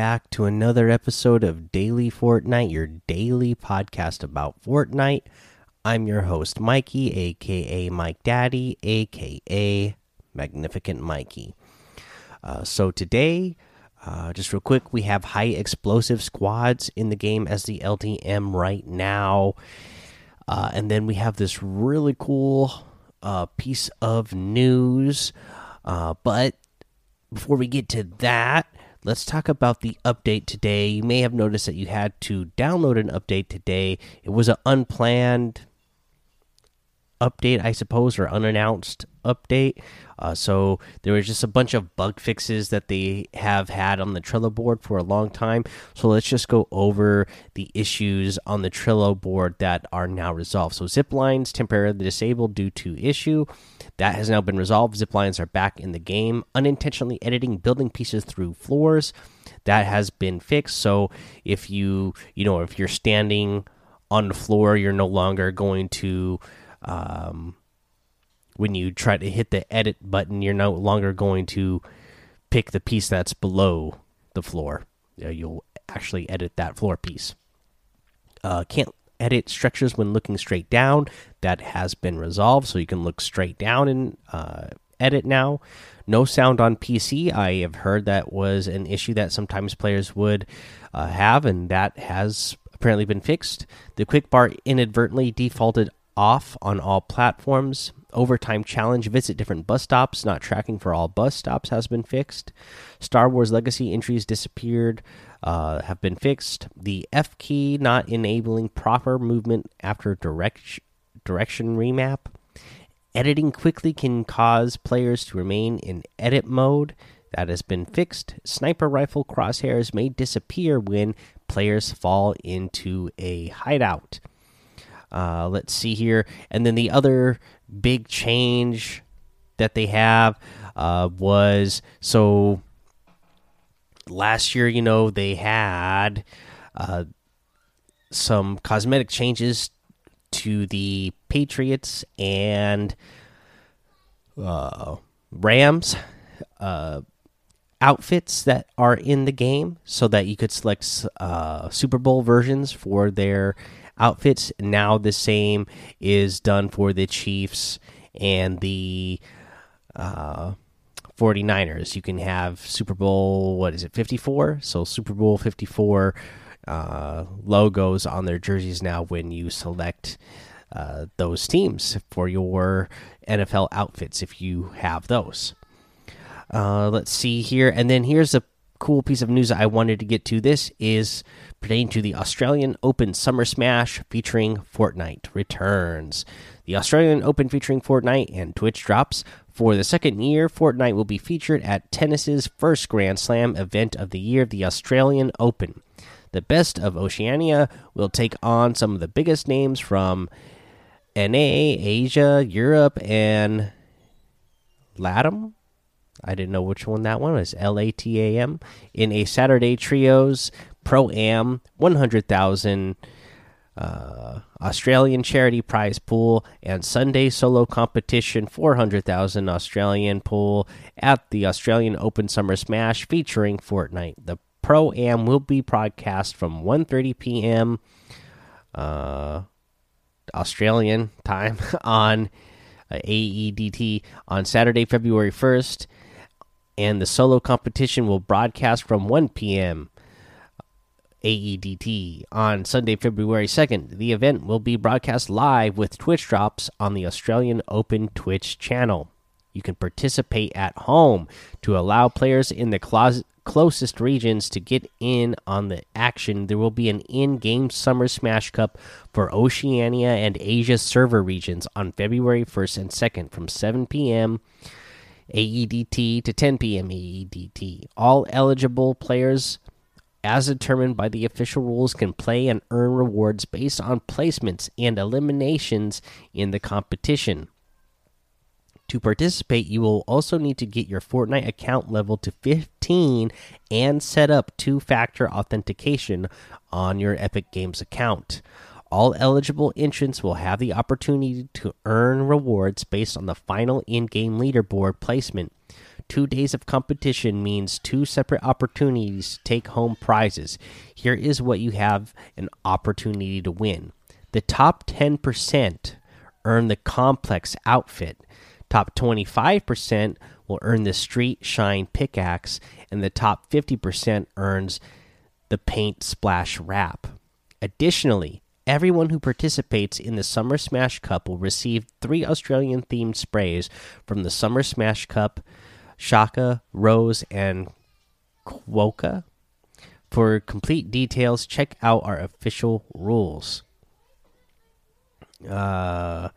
Back to another episode of Daily Fortnite, your daily podcast about Fortnite. I'm your host, Mikey, aka Mike Daddy, aka Magnificent Mikey. Uh, so today, uh, just real quick, we have high explosive squads in the game as the LTM right now. Uh, and then we have this really cool uh, piece of news. Uh, but before we get to that, let's talk about the update today. You may have noticed that you had to download an update today. It was an unplanned update, I suppose, or unannounced update. Uh, so there was just a bunch of bug fixes that they have had on the Trello board for a long time. So let's just go over the issues on the Trello board that are now resolved. So zip lines temporarily disabled due to issue that has now been resolved. Zip lines are back in the game. Unintentionally editing building pieces through floors that has been fixed. So if you you know if you're standing on the floor, you're no longer going to um, when you try to hit the edit button, you're no longer going to pick the piece that's below the floor. You'll actually edit that floor piece. Uh, can't edit structures when looking straight down. That has been resolved, so you can look straight down and uh, edit now. No sound on PC. I have heard that was an issue that sometimes players would uh, have, and that has apparently been fixed. The quick bar inadvertently defaulted off on all platforms overtime challenge visit different bus stops. Not tracking for all bus stops has been fixed. Star wars legacy entries disappeared uh, have been fixed. The f key not enabling proper movement after direct direction remap. Editing quickly can cause players to remain in edit mode. That has been fixed. Sniper rifle crosshairs may disappear when players fall into a hideout. Uh, let's see here. And then the other big change that they have uh, was so last year, you know, they had uh, some cosmetic changes to the Patriots and uh, Rams uh, outfits that are in the game so that you could select uh, Super Bowl versions for their outfits. Now the same is done for the Chiefs and the uh, 49ers. You can have Super Bowl, what is it, 54? So Super Bowl 54 uh, logos on their jerseys now when you select uh, those teams for your NFL outfits if you have those. Uh, let's see here. And then here's a cool piece of news I wanted to get to. This is pertaining to the Australian Open Summer Smash featuring Fortnite returns. The Australian Open featuring Fortnite and Twitch drops. For the second year, Fortnite will be featured at tennis's first Grand Slam event of the year, the Australian Open. The best of Oceania will take on some of the biggest names from NA, Asia, Europe, and LATAM. I didn't know which one that one was. L A T A M in a Saturday trios pro am 100,000 uh, Australian charity prize pool and Sunday solo competition 400,000 Australian pool at the Australian Open Summer Smash featuring Fortnite. The pro am will be broadcast from 1:30 p.m. Uh, Australian time on uh, AEDT on Saturday, February 1st and the solo competition will broadcast from 1 p.m. AEDT on Sunday, February 2nd. The event will be broadcast live with Twitch drops on the Australian Open Twitch channel. You can participate at home to allow players in the closest regions to get in on the action. There will be an in game Summer Smash Cup for Oceania and Asia server regions on February 1st and 2nd from 7 p.m. AEDT to 10 p.m. AEDT. All eligible players, as determined by the official rules, can play and earn rewards based on placements and eliminations in the competition. To participate, you will also need to get your Fortnite account level to 15 and set up two factor authentication on your Epic Games account. All eligible entrants will have the opportunity to earn rewards based on the final in game leaderboard placement. Two days of competition means two separate opportunities to take home prizes. Here is what you have an opportunity to win. The top 10% earn the complex outfit. Top 25% will earn the street shine pickaxe, and the top 50% earns the paint splash wrap. Additionally, everyone who participates in the Summer Smash Cup will receive three Australian themed sprays from the Summer Smash Cup Shaka, Rose, and Quokka. For complete details, check out our official rules. Uh,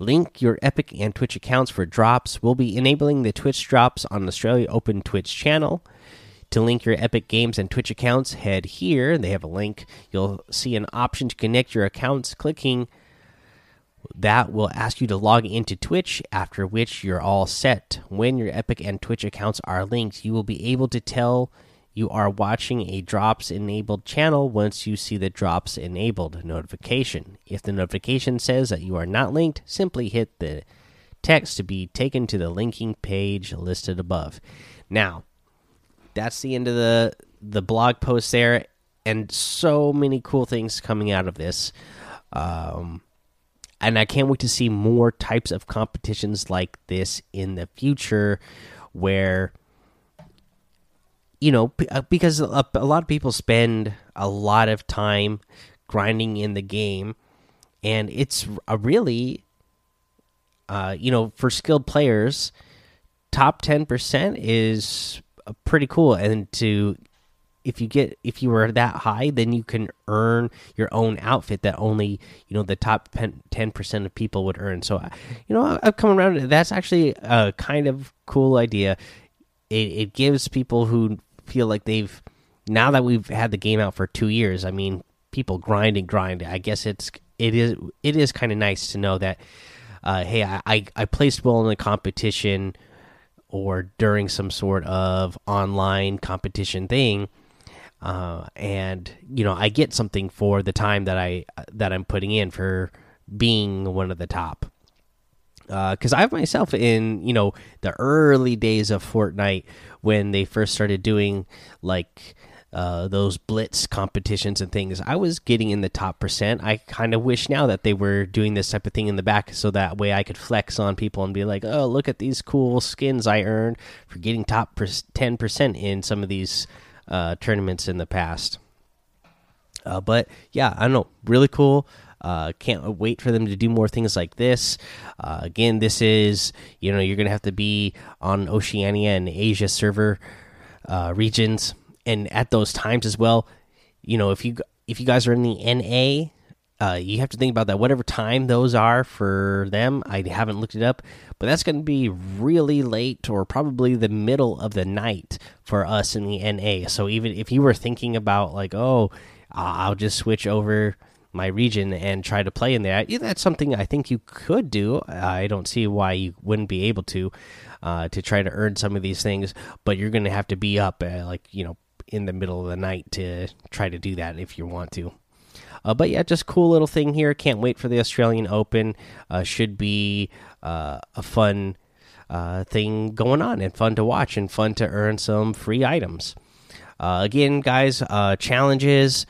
link your Epic and Twitch accounts for drops. We'll be enabling the Twitch drops on Australia Open Twitch channel. To link your Epic Games and Twitch accounts, head here. They have a link. You'll see an option to connect your accounts. Clicking that will ask you to log into Twitch, after which you're all set. When your Epic and Twitch accounts are linked, you will be able to tell you are watching a drops enabled channel once you see the drops enabled notification. If the notification says that you are not linked, simply hit the text to be taken to the linking page listed above. Now, that's the end of the the blog post there and so many cool things coming out of this. Um and I can't wait to see more types of competitions like this in the future where you know uh, because a, lot of people spend a lot of time grinding in the game and it's a really uh, you know for skilled players top 10% is pretty cool and to if you get if you were that high then you can earn your own outfit that only you know the top 10% of people would earn. So you know i've come around that's actually a kind of cool idea. It, it gives people who feel like they've now that we've had the game out for two years i mean people grind and grind. I guess it's it is it is kind of nice to know that uh, hey I, I i placed well in the competition or during some sort of online competition thing uh, and you know I get something for the time that I that I'm putting in for being one of the top. Because uh, I myself in you know the early days of Fortnite when they first started doing like uh, those blitz competitions and things, I was getting in the top percent. I kind of wish now that they were doing this type of thing in the back, so that way I could flex on people and be like, "Oh, look at these cool skins I earned for getting top ten percent in some of these uh, tournaments in the past. Uh, but yeah, I don't know, really cool. Uh, can't wait for them to do more things like this. Uh, again, this is you know you're gonna have to be on Oceania and Asia server uh, regions, and at those times as well. You know if you if you guys are in the NA, uh, you have to think about that. Whatever time those are for them, I haven't looked it up, but that's going to be really late or probably the middle of the night for us in the NA. So even if you were thinking about like, oh, I'll just switch over my region and try to play in there, that's something I think you could do. I don't see why you wouldn't be able to uh, to try to earn some of these things, but you're going to have to be up uh, like you know in the middle of the night to try to do that if you want to. Uh, but yeah, just cool little thing here. Can't wait for the Australian Open. Uh, should be uh, a fun uh, thing going on and fun to watch and fun to earn some free items. Uh, again, guys, uh, challenges.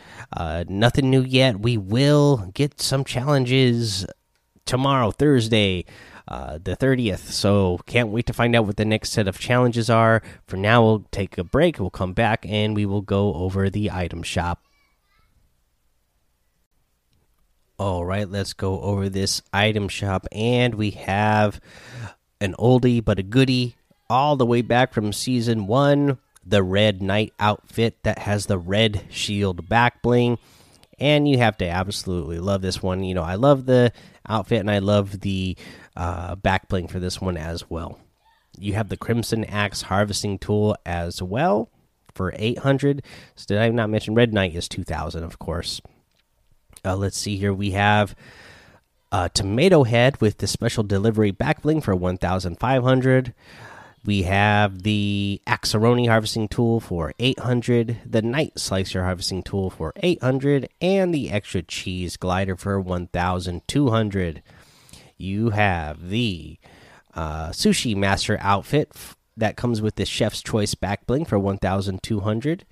nothing new yet. We will get some challenges tomorrow, Thursday. Uh, the 30th. So can't wait to find out what the next set of challenges are. For now, we'll take a break. We'll come back and we will go over the item shop. All right, let's go over this item shop. And we have an oldie but a goodie all the way back from season one the red knight outfit that has the red shield back bling. And you have to absolutely love this one. You know, I love the outfit and I love the uh, back bling for this one as well. You have the Crimson Axe harvesting tool as well for 800. So did I not mention Red Knight is 2000, of course. Uh, let's see here. We have uh, Tomato Head with the special delivery back bling for 1,500. We have the Axeroni harvesting tool for 800, the Night Slicer harvesting tool for 800, and the extra cheese glider for 1,200. You have the uh, Sushi Master outfit that comes with the Chef's Choice back bling for 1,200.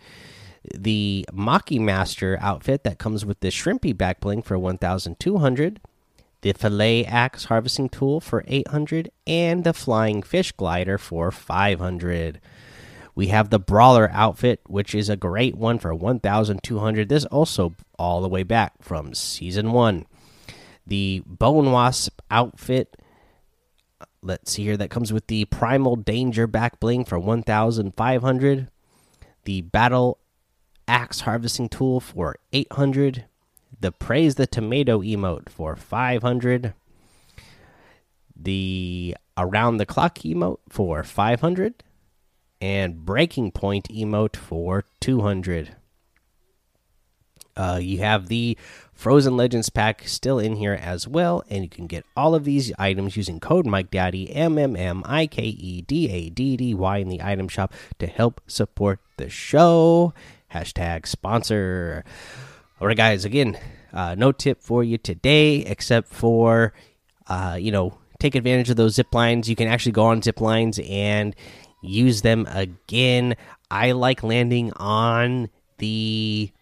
The Maki Master outfit that comes with the Shrimpy back bling for 1,200. The Fillet Axe harvesting tool for 800 and the Flying Fish glider for 500. We have the Brawler outfit, which is a great one for 1,200. This also all the way back from season one. The Bone Wasp outfit let's see here that comes with the primal danger back bling for 1500 the battle axe harvesting tool for 800 the praise the tomato emote for 500 the around the clock emote for 500 and breaking point emote for 200 uh, you have the Frozen Legends pack still in here as well, and you can get all of these items using code Mike Daddy M M M I K E D A D D Y in the item shop to help support the show. Hashtag sponsor. All right, guys. Again, uh, no tip for you today, except for uh, you know take advantage of those zip lines. You can actually go on zip lines and use them again. I like landing on the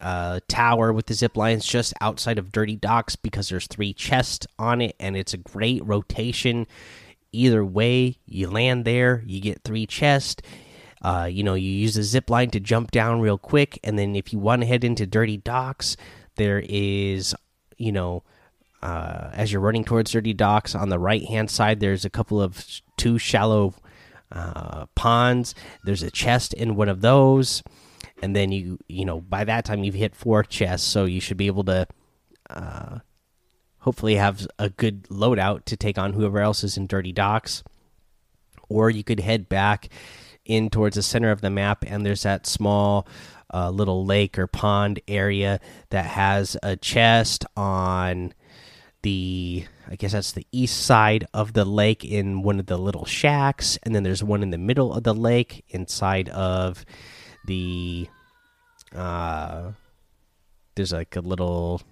uh, tower with the zip lines just outside of Dirty Docks because there's three chests on it and it's a great rotation. Either way, you land there, you get three chests. Uh, you know, you use the zip line to jump down real quick, and then if you want to head into Dirty Docks, there is, you know, uh, as you're running towards Dirty Docks on the right hand side, there's a couple of two shallow uh, ponds. There's a chest in one of those and then you you know by that time you've hit four chests, so you should be able to uh, hopefully have a good loadout to take on whoever else is in Dirty Docks. Or you could head back in towards the center of the map, and there's that small uh, little lake or pond area that has a chest on the I guess that's the east side of the lake in one of the little shacks, and then there's one in the middle of the lake inside of the uh there's like a little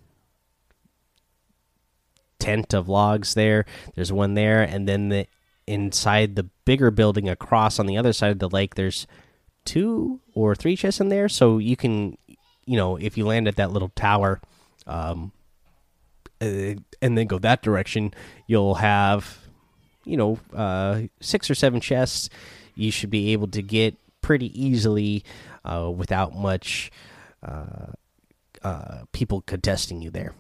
tent of logs there. There's one there and then the inside the bigger building across on the other side of the lake there's two or three chests in there so you can you know if you land at that little tower um uh, and then go that direction you'll have you know uh six or seven chests you should be able to get pretty easily uh, without much uh, uh, people contesting you there.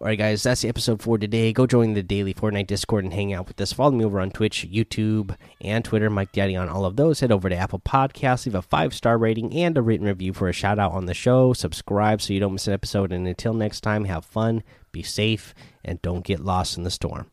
All right, guys, that's the episode for today. Go join the daily Fortnite Discord and hang out with us. Follow me over on Twitch, YouTube, and Twitter. Mike Daddy on all of those. Head over to Apple Podcasts, leave a five star rating and a written review for a shout out on the show. Subscribe so you don't miss an episode. And until next time, have fun, be safe, and don't get lost in the storm.